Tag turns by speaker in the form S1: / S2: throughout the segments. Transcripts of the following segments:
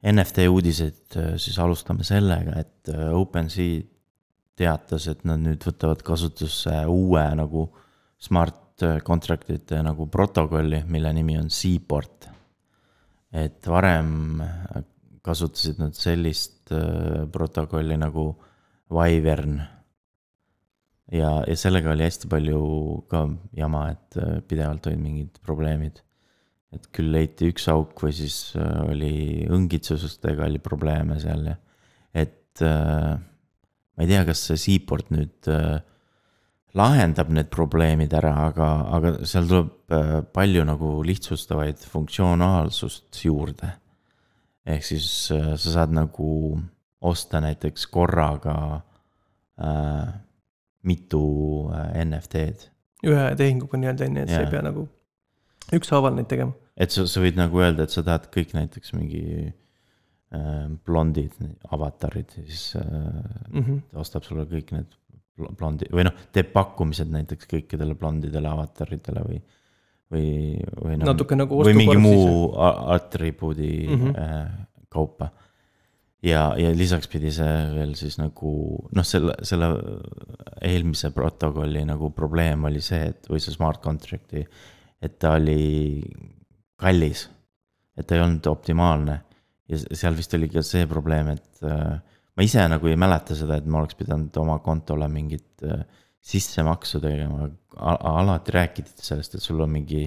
S1: NFT uudised, siis alustame sellega, et OpenSea teatas, et nad nüüd võtavad kasutusse uue nagu smart contract'ite nagu protokolli, mille nimi on Seaport. et varem kasutasid nad sellist protokolli nagu Wyvern ja, ja sellega oli hästi palju ka jama, et äh, pidevalt olid mingid probleemid. Et küll leiti üks auk või siis äh, oli õngitsusustega oli probleeme seal ja, et äh, ma ei tea, kas see Seaport nüüd lahendab need probleemid ära, aga, aga seal tuleb palju nagu lihtsustavaid funktsionaalsust juurde. ehk siis sa saad nagu osta näiteks korraga äh, mitu äh, NFT-d.
S2: ühe tehinguga nii-öelda ju, et sa ei pea nagu ükshaaval neid tegema.
S1: Et sa, sa võid nagu öelda, et sa tahad kõik näiteks mingi äh, blondid avatarid, siis äh, mm -hmm. ta ostab sulle kõik need blondi või noh, teeb pakkumised näiteks kõikidele blondidele avataridele või. või, või
S2: noh. natuke nagu.
S1: või mingi muu atribuudi mm -hmm. äh, kaupa ja, ja lisaks pidi see veel siis nagu noh, selle, selle eelmise protokolli nagu probleem oli see, et või see smart contract'i, et ta oli kallis. et ta ei olnud optimaalne ja seal vist oli ka see probleem, et äh, ma ise nagu ei mäleta seda, et ma oleks pidanud oma kontole mingit äh, sissemaksu tegema, alati räägiti sellest, et sul on mingi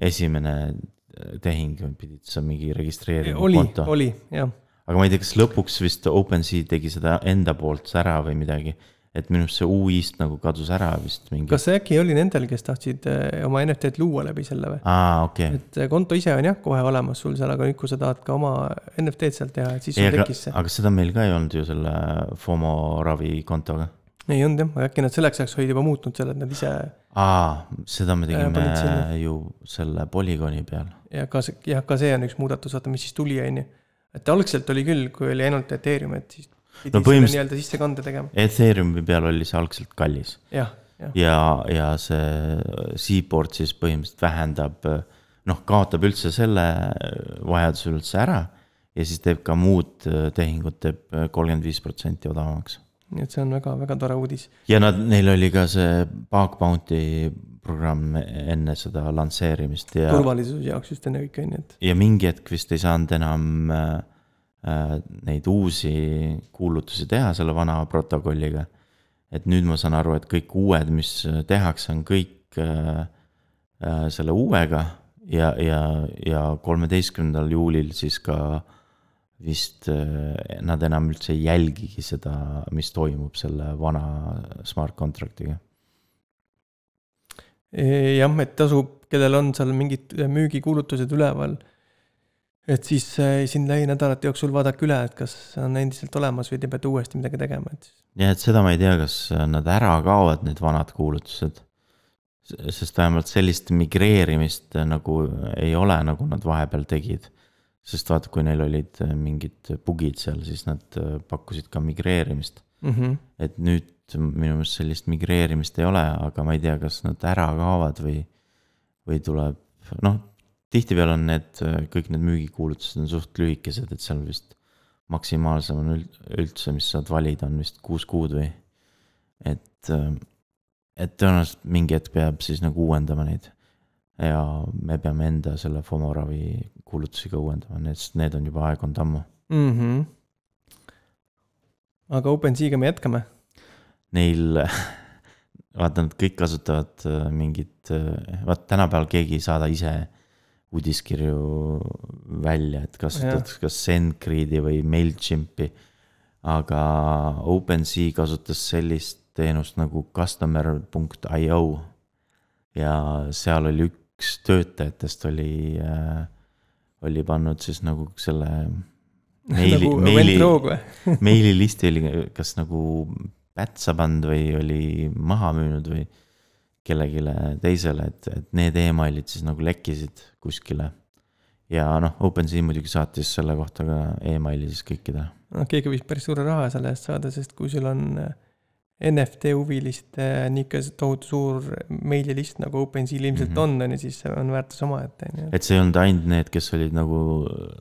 S1: esimene äh, tehing, pidid sa mingi registreerima
S2: oli, konto. oli, jah
S1: aga ma ei tea, kas lõpuks vist OpenSea tegi seda enda poolt ära või midagi. Et minu arust see UI-st nagu kadus ära vist mingi.
S2: kas see äkki oli nendel, kes tahtsid eh, oma NFT-d luua läbi selle või?
S1: aa, okei okay..
S2: et eh, konto ise on jah kohe olemas sul seal, aga nüüd, kui sa tahad ka oma NFT-d sealt teha, et siis sul tekkis see.
S1: aga seda meil ka ei olnud ju selle FOMO ravi kontoga.
S2: ei olnud jah, äkki nad selleks ajaks olid juba muutnud selle, et nad ise.
S1: aa, seda me tegime äh, ju selle polügooni peal.
S2: ja ka see, jah, ka see on üks muudatus, vaata, mis siis tuli, on ju et algselt oli küll, kui oli ainult Ethereum, et siis no, selle nii-öelda sissekande tegema.
S1: Ethereumi peal oli see algselt kallis.
S2: ja,
S1: ja, ja, ja see Seaport siis põhimõtteliselt vähendab, noh, kaotab üldse selle vajaduse üldse ära ja siis teeb ka muud tehingud, teeb kolmkümmend viis protsenti odavamaks.
S2: nii et see on väga, väga tore uudis.
S1: ja nad, neil oli ka see Bug Bounty programm enne seda lansseerimist ja.
S2: turvalisuse jaoks just ennekõike on ju, et.
S1: ja mingi hetk vist ei saanud enam äh, äh, neid uusi kuulutusi teha selle vana protokolliga. et nüüd ma saan aru, et kõik uued, mis tehakse, on kõik äh, äh, selle uuega ja, ja, ja kolmeteistkümnendal juulil siis ka vist äh, nad enam üldse ei jälgigi seda, mis toimub selle vana smart contract'iga
S2: jah, et tasub, kellel on seal mingid müügikuulutused üleval, et siis eh, siin lähinädalate jooksul vaadake üle, et kas on endiselt olemas või te peate uuesti midagi tegema, et.
S1: jah, et seda ma ei tea, kas nad ära kaovad, need vanad kuulutused. sest vähemalt sellist migreerimist nagu ei ole, nagu nad vahepeal tegid. sest vaata, kui neil olid mingid bugid seal, siis nad pakkusid ka migreerimist mm. -hmm. et nüüd minu meelest sellist migreerimist ei ole, aga ma ei tea, kas nad ära kaovad või, või tuleb, noh, tihtipeale on need, kõik need müügikuulutused on suht lühikesed, et seal vist maksimaalsem on üldse, mis saad valida, on vist kuus kuud või. et, et tõenäoliselt mingi hetk peab siis nagu uuendama neid. ja me peame enda selle FOMO-ravi kuulutusi ka uuendama, need, sest need on juba aegunud ammu
S2: mm. -hmm. aga OpenSea'ga me jätkame
S1: neil, vaata, nad kõik kasutavad äh, mingit, äh, vaat tänapäeval keegi ei saada ise uudiskirju välja, et kasutad kas SendGriidi või MailChimpi. aga OpenSea kasutas sellist teenust nagu customer.io. ja seal oli üks töötajatest oli äh,, oli pannud siis nagu selle meili nagu meili, meililisti oli kas nagu pätsa pannud või oli maha müünud või kellelegi teisele, et, et need emailid siis nagu lekkisid kuskile. ja noh, OpenSea muidugi saatis selle kohta ka emaili siis kõikidele.
S2: noh, keegi võis päris suure raha selle eest saada, sest kui sul on eh, NFT huviliste niisugune tohutu suur meililist nagu OpenSeal ilmselt mm
S1: Mhm.
S2: on, on ju, siis see on väärtus omaette, on ju.
S1: et see ei olnud ainult need, kes olid nagu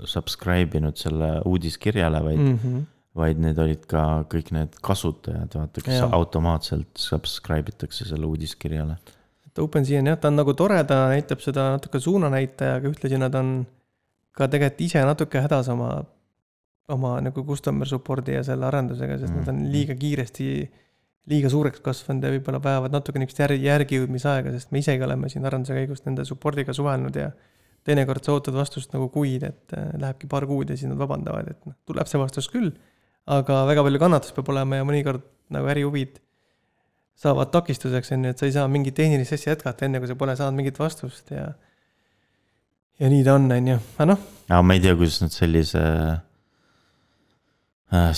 S1: subscribe inud selle uudiskirjale, vaid mm.,
S2: Mhm.
S1: Vaid need olid ka kõik need kasutajad, vaata, kes
S2: Jah.
S1: automaatselt subscribe itakse selle uudiskirjale.
S2: et OpenSea on jah, ta on nagu tore, ta näitab seda natuke suunanäitaja, aga ühtlasi nad on ka tegelikult ise natuke hädas oma, oma nagu customer support'i ja selle arendusega, sest mm. nad on
S1: Mhm.
S2: liiga kiiresti, liiga suureks kasvanud ja võib-olla vajavad natuke niisugust järgi, järgijõudmisaega, sest me isegi oleme siin arenduse käigus nende support'iga suhelnud ja teinekord sa ootad vastust nagu kuid, et äh, lähebki paar kuud ja siis nad vabandavad, et noh, tuleb see vastus küll, aga väga palju kannatust peab olema ja mõnikord nagu ärihuvid saavad takistuseks, on ju, et sa ei saa mingit tehnilist asja jätkata, enne kui sa pole saanud mingit vastust ja ja nii ta on, on ju, aga noh,
S1: aga ma ei tea, kuidas nad sellise,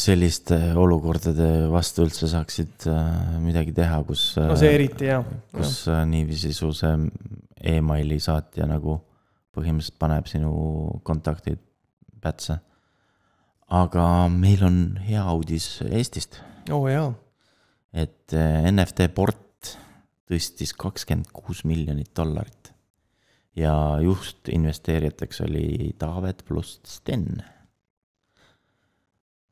S1: selliste olukordade vastu üldse saaksid äh, midagi teha, kus.
S2: no see eriti jah.
S1: kus äh, niiviisi su see emaili saatja nagu põhimõtteliselt paneb sinu kontaktid pätse. Aga meil on hea uudis Eestist,
S2: oo jaa,
S1: et äh, NFT port tõstis kakskümmend kuus miljonit dollarit. ja just investeerijateks oli Taavet pluss Sten.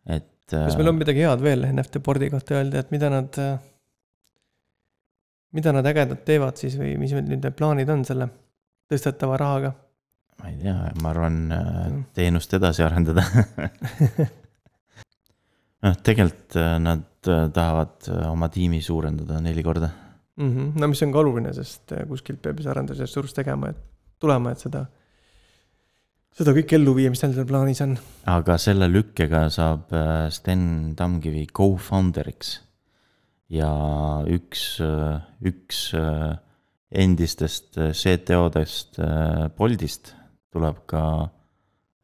S1: et.
S2: kas meil on midagi head veel NFT board'i kohta öelda, et mida nad, mida nad ägedat teevad siis või mis nüüd need plaanid on selle tõstetava rahaga?
S1: Ma ei tea, ma arvan äh,
S2: Mm.
S1: teenust edasi arendada. noh, tegelikult äh, nad äh, tahavad oma tiimi suurendada neli korda.
S2: Mhm. no mis on ka oluline, sest kuskilt peab see arendusressurss tegema, et tulema, et seda, seda kõike ellu viia, mis neil seal plaanis on.
S1: aga selle lükkega saab Sten Tamkivi co-founder'iks. ja üks, üks endistest CTO-dest Boltist tuleb ka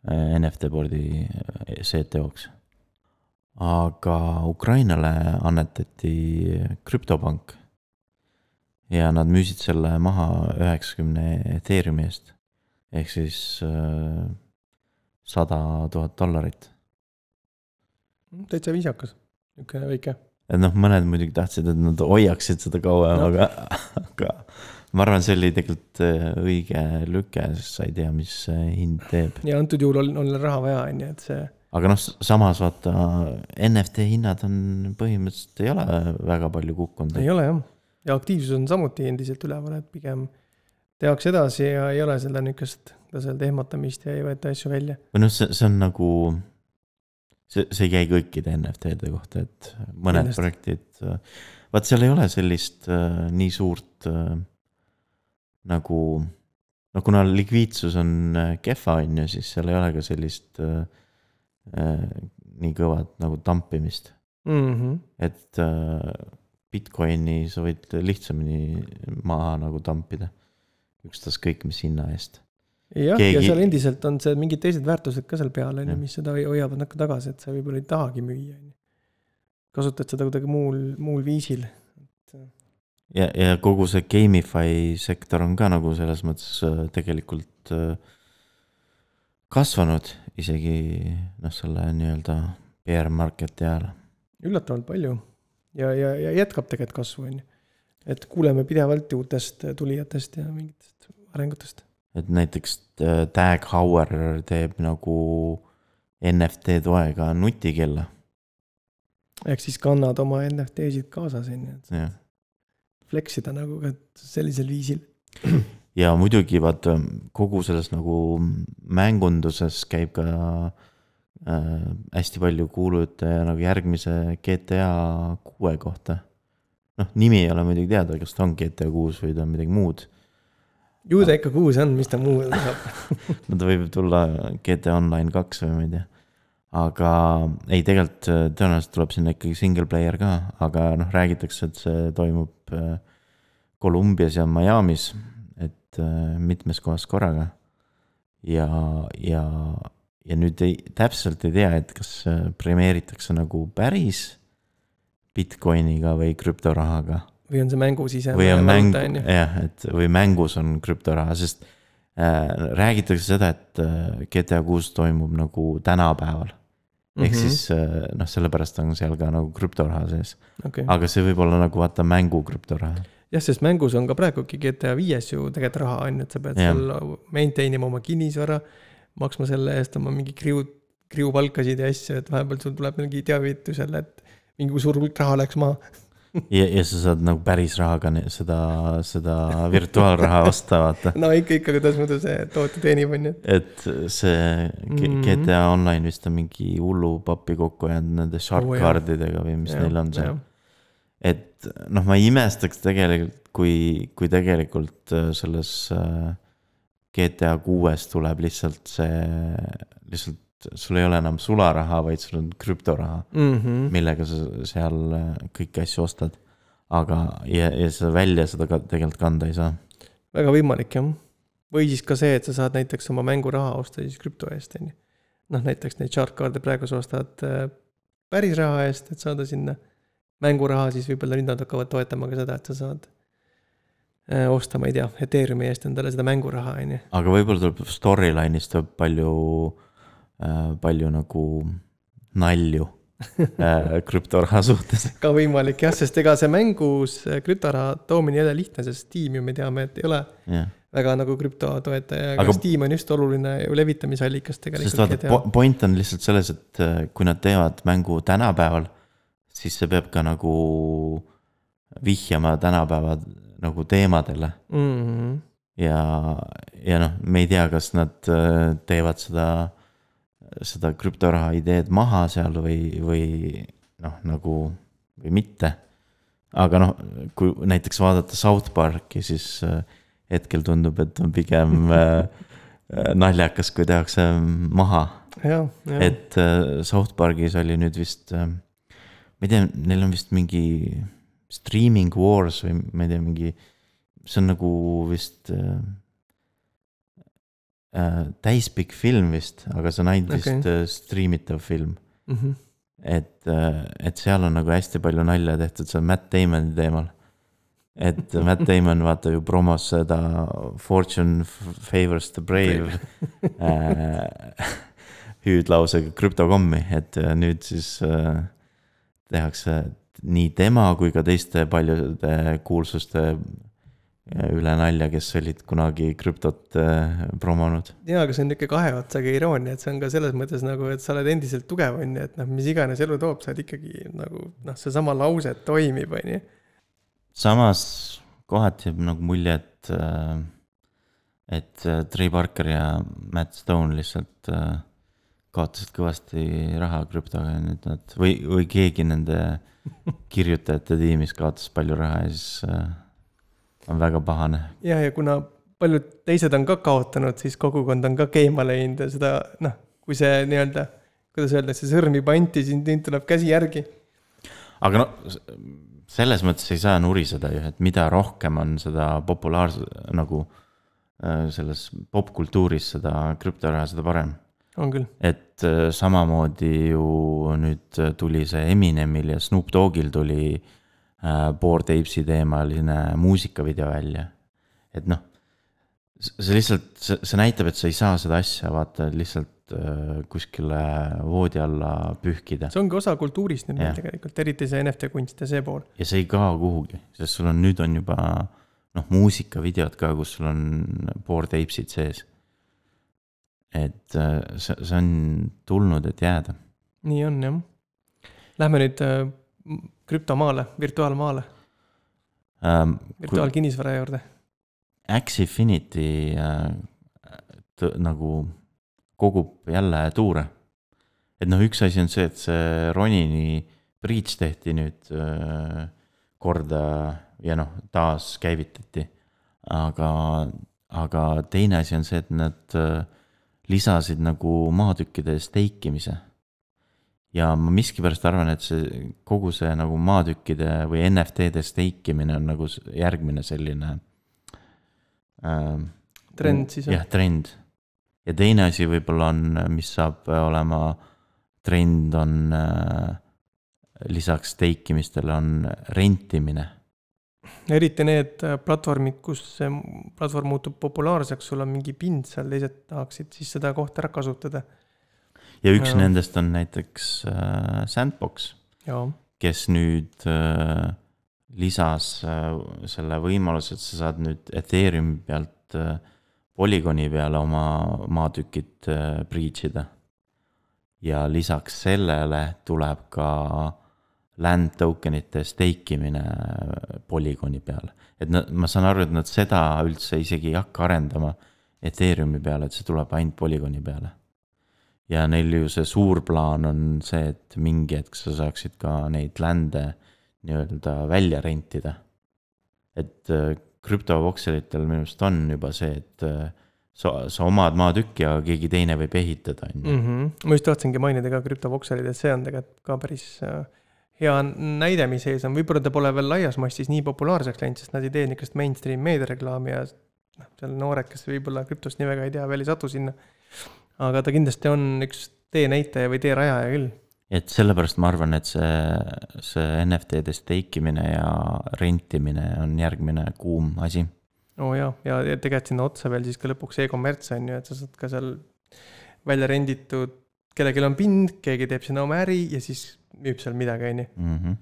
S1: äh, NFT board'i äh, CTO-ks. aga Ukrainale annetati krüptopank. ja nad müüsid selle maha üheksakümne Ethereumi eest ehk siis äh, sada tuhat dollarit.
S2: täitsa viisakas, niisugune väike.
S1: et noh, mõned muidugi tahtsid, et nad hoiaksid seda kauem aga, aga ma arvan, see oli tegelikult äh, õige lüke, sest sa ei tea, mis see hind teeb.
S2: ja antud juhul on, on raha vaja, on ju, et see
S1: aga noh, samas vaata NFT hinnad on põhimõtteliselt ei ole väga palju kukkunud.
S2: ei ole jah, ja aktiivsus on samuti endiselt üleval, et pigem tehakse edasi ja ei ole seda niisugust, kuidas öelda, ehmatamist ja ei võeta asju välja.
S1: või noh, see, see on nagu, see, see ei käi kõikide NFT-de kohta, et mõned
S2: Kindlasti.
S1: projektid, vaat seal ei ole sellist äh, nii suurt äh, nagu, no kuna likviidsus on äh, kehva, on ju, siis seal ei ole ka sellist äh, äh, nii kõvat nagu tampimist,
S2: Mm -hmm.
S1: et äh, Bitcoini sa võid lihtsamini maha nagu tampida, ükstaskõik mis hinna eest.
S2: jah, ja
S1: Keegi-
S2: seal endiselt on see mingid teised väärtused ka seal peal, on ju, mis seda hoi- hoiavad natuke tagasi, et sa võib-olla ei tahagi müüa, on ju. kasutad seda kuidagi muul, muul viisil.
S1: ja, ja kogu see Gamify sektor on ka nagu selles mõttes äh, tegelikult äh, kasvanud isegi noh, selle nii-öelda bear market'i ajal.
S2: üllatavalt palju ja, ja, ja jätkab tegelikult kasvu, on ju. et kuuleme pidevalt uutest tulijatest ja mingitest arengutest.
S1: et näiteks äh, Tag Heuer teeb nagu NFT toega nutikella,
S2: ehk siis kannad oma NFT-sid kaasas, on ju,
S1: jah.
S2: Flex ida nagu ka sellisel viisil.
S1: ja muidugi vaata kogu selles nagu mängunduses käib ka äh, hästi palju kuulujutte nagu järgmise GTA kuue kohta. noh, nimi ei ole muidugi teada, kas ta on GTA kuus või ta on midagi muud.
S2: ju ta ikka kuus on, mis ta muud saab.
S1: no ta võib tulla GTA Online kaks või ma ei tea. aga ei, tegelikult tõenäoliselt tuleb sinna ikkagi single player ka, aga noh, räägitakse, et see toimub äh, Kolumbias ja Miami's, et äh, mitmes kohas korraga. ja, ja, ja nüüd ei, täpselt ei tea, et kas äh, premeeritakse nagu päris Bitcoiniga või krüptorahaga
S2: või on see mängu sise.
S1: või on mäng, jah, et või mängus on krüptoraha, sest äh, räägitakse seda, et äh, GTA kuus toimub nagu tänapäeval. Ehk
S2: Mhm.
S1: siis äh, noh, sellepärast on seal ka nagu krüptoraha sees,
S2: okei,
S1: aga see võib olla nagu vaata mängu krüptoraha.
S2: jah, sest mängus on ka praegugi GTA viies ju tegelikult raha on ju, et sa pead
S1: Jah.
S2: seal maintain ima oma kinnisvara, maksma selle eest oma mingi kriu, kriupalkasid ja asju, et vahepeal sul tuleb mingi teavitus jälle, et mingi suur hulk raha läks maha.
S1: ja, ja sa saad nagu päris rahaga seda, seda virtuaalraha osta, vaata.
S2: no ikka, ikka, kuidas muidu see toote teenib, on ju.
S1: et see G-
S2: Mhm.
S1: GTA Online vist on mingi hullu pappi kokku jäänud nende shark
S2: Oo, jah.
S1: card'idega või mis neil on seal. et noh, ma ei imestaks tegelikult, kui, kui tegelikult äh, selles äh, GTA kuues tuleb lihtsalt see, lihtsalt sul ei ole enam sularaha, vaid sul on krüptoraha,
S2: mm. -hmm.
S1: millega sa seal äh, kõiki asju ostad. aga, ja, ja sa välja seda ka tegelikult kanda ei saa.
S2: väga võimalik jah. või siis ka see, et sa saad näiteks oma mänguraha osta siis krüpto eest, on ju. noh, näiteks neid shark card'e praegu sa ostad äh, päris raha eest, et saada sinna mänguraha, siis võib-olla nüüd nad hakkavad toetama ka seda, et sa saad äh, osta, ma ei tea, Ethereumi eest endale seda mänguraha, on ju.
S1: aga võib-olla tuleb storyline'ist tuleb palju palju nagu nalju äh, krüptoraha suhtes.
S2: ka võimalik jah, sest ega see mängus äh, krüptoraha toomine ei ole lihtne, sest Steam ju me teame, et ei ole
S1: jah,
S2: väga nagu krüpto toetaja, aga
S1: Aga-
S2: Steam on just oluline levitamisallikas
S1: sest
S2: tegelikult
S1: vaata, po- point on lihtsalt selles, et äh, kui nad teevad mängu tänapäeval, siis see peab ka nagu vihjama tänapäeva nagu teemadele
S2: mm. -hmm.
S1: ja, ja noh, me ei tea, kas nad äh, teevad seda, seda krüptoraha ideed maha seal või, või noh, nagu või mitte. aga noh, kui näiteks vaadata South Parki, siis äh, hetkel tundub, et on pigem äh, naljakas, kui tehakse maha. et äh, South Parkis oli nüüd vist, ma ei tea, neil on vist mingi streaming wars või ma ei tea, mingi, see on nagu vist äh, äh, täispikk film vist, aga see on ainult okay. Vist äh, striimitav film.
S2: mm. -hmm.
S1: et, et seal on nagu hästi palju nalja tehtud seal Matt Damoni teemal. et Matt Damon vaata ju promos seda Fortune favors the brave äh, hüüdlausega krüptokommi, et äh, nüüd siis äh, tehakse nii tema kui ka teiste paljude kuulsuste äh, üle nalja, kes olid kunagi krüptot äh, promonud.
S2: jaa, aga see on niisugune kahe otsaga iroonia, et see on ka selles mõttes nagu, et sa oled endiselt tugev, on ju, et noh, mis iganes elu toob, sa oled ikkagi nagu noh, seesama lause toimib, on ju.
S1: samas kohati jääb nagu mulje, et, et äh, Trey Parker ja Matt Stone lihtsalt äh, kaotasid kõvasti raha krüptoga ja nüüd nad või, või keegi nende kirjutajate tiimis kaotas palju raha ja siis äh, on väga pahane.
S2: ja, ja kuna paljud teised on ka kaotanud, siis kogukond on ka keema läinud ja seda noh, kui see nii-öelda, kuidas öelda, see sõrm juba anti, siis nüüd tuleb käsi järgi.
S1: aga no selles mõttes ei saa nuriseda ju, et mida rohkem on seda populaarse nagu äh, selles popkultuuris seda krüptoraha, seda parem
S2: on küll,
S1: et äh, samamoodi ju nüüd tuli see Eminemil ja Snoop Doggil tuli äh, Bored Apes'i teemaline muusikavideo välja. et noh, see lihtsalt, see, see näitab, et sa ei saa seda asja vaata lihtsalt äh, kuskile voodi alla pühkida.
S2: see ongi osa kultuurist nüüd meil tegelikult, eriti see NFT kunst ja see pool.
S1: ja see ei kao kuhugi, sest sul on, nüüd on juba noh, muusikavideod ka, kus sul on Bored Apes'id sees. et äh, see, see on tulnud, et jääda
S2: nii on jah. Lähme nüüd äh, krüptomaale, virtuaalmaale,
S1: ähm,.
S2: virtuaalkinnisvara juurde.
S1: X-Infinity äh, nagu kogub jälle tuure. et noh, üks asi on see, et see Ronini breach tehti nüüd äh, korda ja noh, taaskäivitati. aga, aga teine asi on see, et nad äh, lisasid nagu maatükkide steikimise. Ja ma miskipärast arvan, et see kogu see nagu maatükkide või NFT-de steikimine on nagu järgmine selline ähm,
S2: trend siis
S1: jah, trend. ja teine asi võib-olla on, mis saab olema trend, on äh, lisaks steikimistele on rentimine.
S2: eriti need äh, platvormid, kus see platvorm muutub populaarseks, sul on mingi pind seal, teised tahaksid siis seda kohta ära kasutada.
S1: Ja üks
S2: Jaa.
S1: nendest on näiteks äh, Sandbox kes nüüd äh, lisas äh, selle võimaluse, et sa saad nüüd Ethereumi pealt äh, Polygoni peale oma maatükid äh, breach ida. ja lisaks sellele tuleb ka land tokenite steikimine äh, Polygoni peale. et nad, ma saan aru, et nad seda üldse isegi ei hakka arendama Ethereumi peale, et see tuleb ainult Polygoni peale. Ja neil ju see suur plaan on see, et mingi hetk sa saaksid ka neid land'e nii-öelda välja rentida. et äh, krüptovokselitel minu arust on juba see, et äh, sa, sa omad maatükki, aga keegi teine võib ehitada, on ju.
S2: Mhm. ma just tahtsingi mainida ka krüptovokselid, et see on tegelikult ka päris äh, hea näide, mis ees on, võib-olla ta pole veel laias massis nii populaarseks läinud, sest nad ei tee niisugust mainstream meediareklaami ja noh, seal noored, kes võib-olla krüptost nii väga ei tea, veel ei satu sinna. Aga ta kindlasti on üks teenäitaja või teerajaja küll.
S1: et sellepärast ma arvan, et see, see NFT-de steikimine ja rentimine on järgmine kuum asi.
S2: oo oh, jaa, ja, ja tegelikult sinna otsa veel siis ka lõpuks e-kommerts on ju, et sa saad ka seal välja renditud, kellelgi on pind, keegi teeb sinna oma äri ja siis müüb seal midagi, on ju.
S1: Mhm.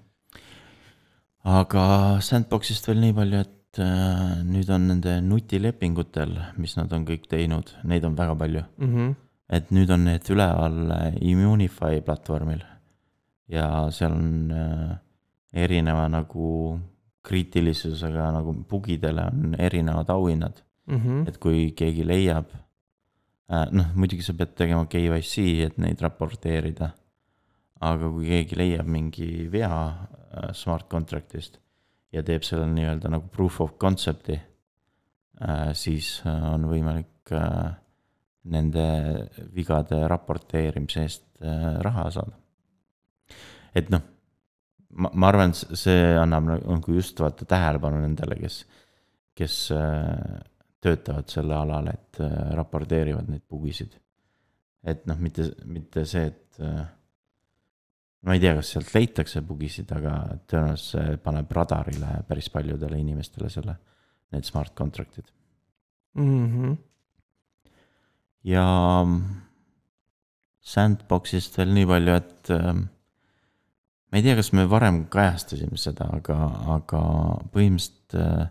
S1: aga Sandboxist veel nii palju, et äh, nüüd on nende nutilepingutel, mis nad on kõik teinud, neid on väga palju.
S2: Mhm.
S1: Et nüüd on need üleval äh, Immunify platvormil ja seal on äh, erineva nagu kriitilisusega nagu bugidele on erinevad auhinnad,
S2: Mhm.
S1: et kui keegi leiab äh,, noh, muidugi sa pead tegema KYC, et neid raporteerida. aga kui keegi leiab mingi vea smart contract'ist ja teeb selle nii-öelda nagu proof of concept'i siis on võimalik nende vigade raporteerimise eest äh, raha saada. et noh, ma, ma arvan, et see annab nagu just vaata tähelepanu nendele, kes, kes äh, töötavad selle alal, et äh, raporteerivad neid bugisid. et noh, mitte, mitte see, et ma ei tea, kas sealt leitakse bugisid, aga tõenäoliselt see paneb radarile päris paljudele inimestele selle, need smart contract'id.
S2: Mhm.
S1: Ja Sandboxist veel nii palju, et ähm, ma ei tea, kas me varem kajastasime seda, aga, aga põhimõtteliselt äh,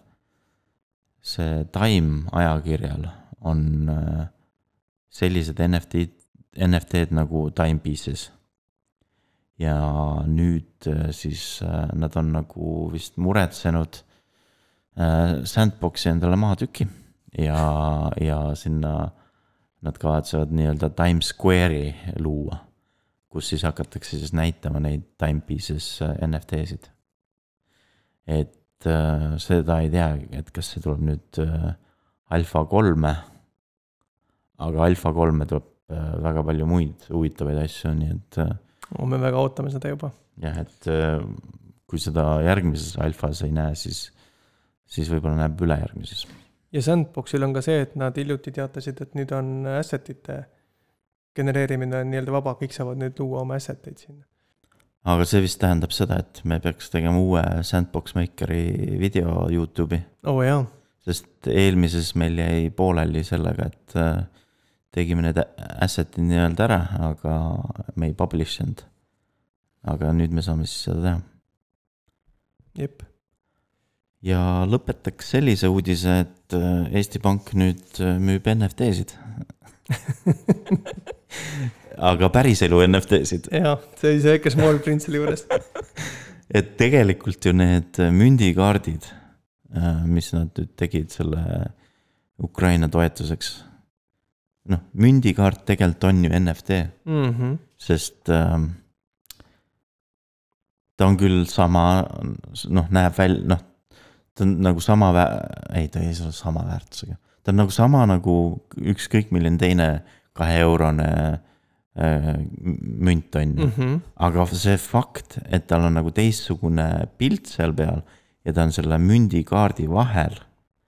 S1: see Time ajakirjal on äh, sellised NFT-d, NFT-d nagu Timepieces. ja nüüd äh, siis nad on nagu vist muretsenud Sandboxi endale maatüki ja, ja sinna nad kavatsevad nii-öelda Times Square'i luua, kus siis hakatakse siis näitama neid Timepieces äh, NFT-sid. et äh, seda ei teagi, et kas see tuleb nüüd äh, alfa kolme, aga alfa kolme tuleb äh, väga palju muid huvitavaid asju, nii et äh,
S2: Oh, me väga ootame seda juba.
S1: jah, et äh, kui seda järgmises alfas ei näe, siis, siis võib-olla näeb ülejärgmises.
S2: Ja Sandboxil on ka see, et nad hiljuti teatasid, et nüüd on asset'ite genereerimine on nii-öelda vaba, kõik saavad nüüd luua oma asset eid sinna.
S1: aga see vist tähendab seda, et me peaks tegema uue Sandbox Makeri video Youtube'i,
S2: oo oh, jaa,
S1: sest eelmises meil jäi pooleli sellega, et äh, tegime need asset'id nii-öelda ära, aga me ei publish inud. aga nüüd me saame siis seda teha
S2: jep.
S1: Ja lõpetaks sellise uudise, et äh, Eesti Pank nüüd äh, müüb NFT-sid. aga päriselu NFT-sid,
S2: jaa, see oli see väike small print selle juures.
S1: et tegelikult ju need mündikaardid, mis nad nüüd tegid selle Ukraina toetuseks. noh, mündikaart tegelikult on ju NFT,
S2: Mhm.
S1: sest ähm, ta on küll sama, noh, näeb välja, noh, ta on nagu sama vä-, ei, ta ei ole sama väärtusega. ta on nagu sama nagu ükskõik milline teine kaheeurone äh, münt on ju.
S2: Mhm.
S1: aga see fakt, et tal on nagu teistsugune pilt seal peal ja ta on selle mündikaardi vahel,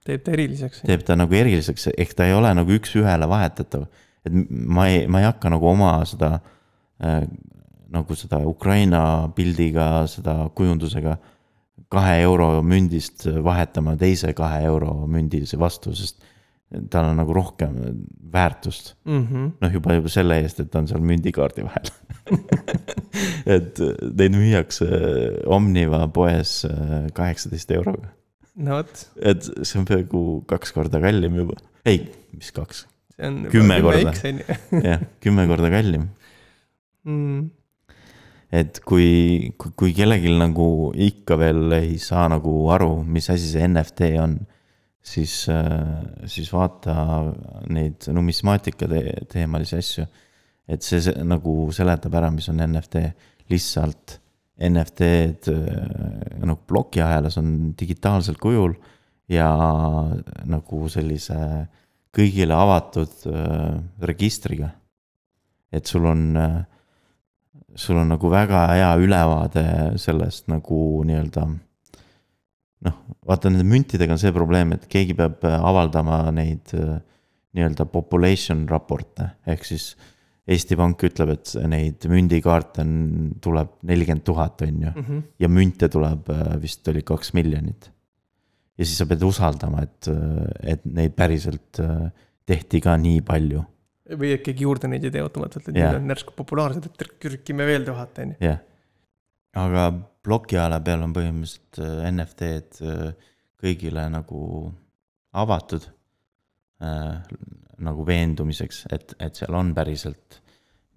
S2: teeb ta eriliseks.
S1: teeb ta nagu eriliseks, ehk ta ei ole nagu üks-ühele vahetatav. et ma ei, ma ei hakka nagu oma seda äh, nagu seda Ukraina pildiga, seda kujundusega kahe euro mündist vahetama teise kahe euro mündi vastu, sest tal on nagu rohkem väärtust
S2: mm. -hmm.
S1: noh, juba, juba selle eest, et ta on seal mündikaardi vahel. et neid müüakse Omniva poes äh, kaheksateist euroga,
S2: no vot,
S1: et see on peaaegu kaks korda kallim juba. ei, mis kaks. Kümme korda. Jah, kümme korda kallim.
S2: mm..
S1: Et kui, kui, kellelgi nagu ikka veel ei saa nagu aru, mis asi see NFT on, siis, siis vaata neid numismaatika te teemalisi asju. et see, see nagu seletab ära, mis on NFT, lihtsalt NFT-d nagu plokiahelas on digitaalsel kujul ja nagu sellise kõigile avatud äh, registriga. et sul on äh, sul on nagu väga hea ülevaade sellest nagu nii-öelda noh, vaata nende müntidega on see probleem, et keegi peab avaldama neid äh, nii-öelda population raporte, ehk siis Eesti Pank ütleb, et neid mündikaarte on, tuleb nelikümmend tuhat, on ju,
S2: Mm -hmm.
S1: ja münte tuleb äh, vist oli kaks miljonit. ja siis sa pead usaldama, et, et neid päriselt äh, tehti ka nii palju,
S2: või et keegi juurde neid ei tee automaatselt, et
S1: Jah.
S2: need on järsku populaarsed, et trükime veel tuhat, on ju.
S1: jah. aga plokiala peal on põhimõtteliselt äh, NFT-d äh, kõigile nagu avatud äh,. nagu veendumiseks, et, et seal on päriselt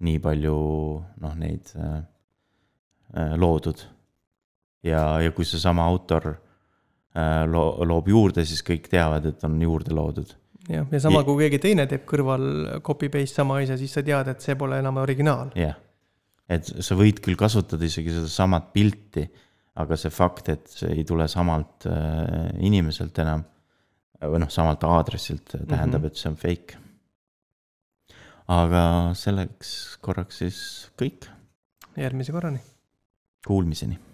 S1: nii palju noh, neid äh, äh, loodud. ja, ja kui seesama autor äh, loo-, loob juurde, siis kõik teavad, et on juurde loodud.
S2: jah, ja sama, kui keegi teine teeb kõrval copy paste sama asja, siis sa tead, et see pole enam originaal.
S1: jah, et sa võid küll kasutada isegi sedasamat pilti, aga see fakt, et see ei tule samalt äh, inimeselt enam või noh, samalt aadressilt äh, tähendab mm, -hmm. et see on fake. aga selleks korraks siis kõik,
S2: järgmise korrani.
S1: kuulmiseni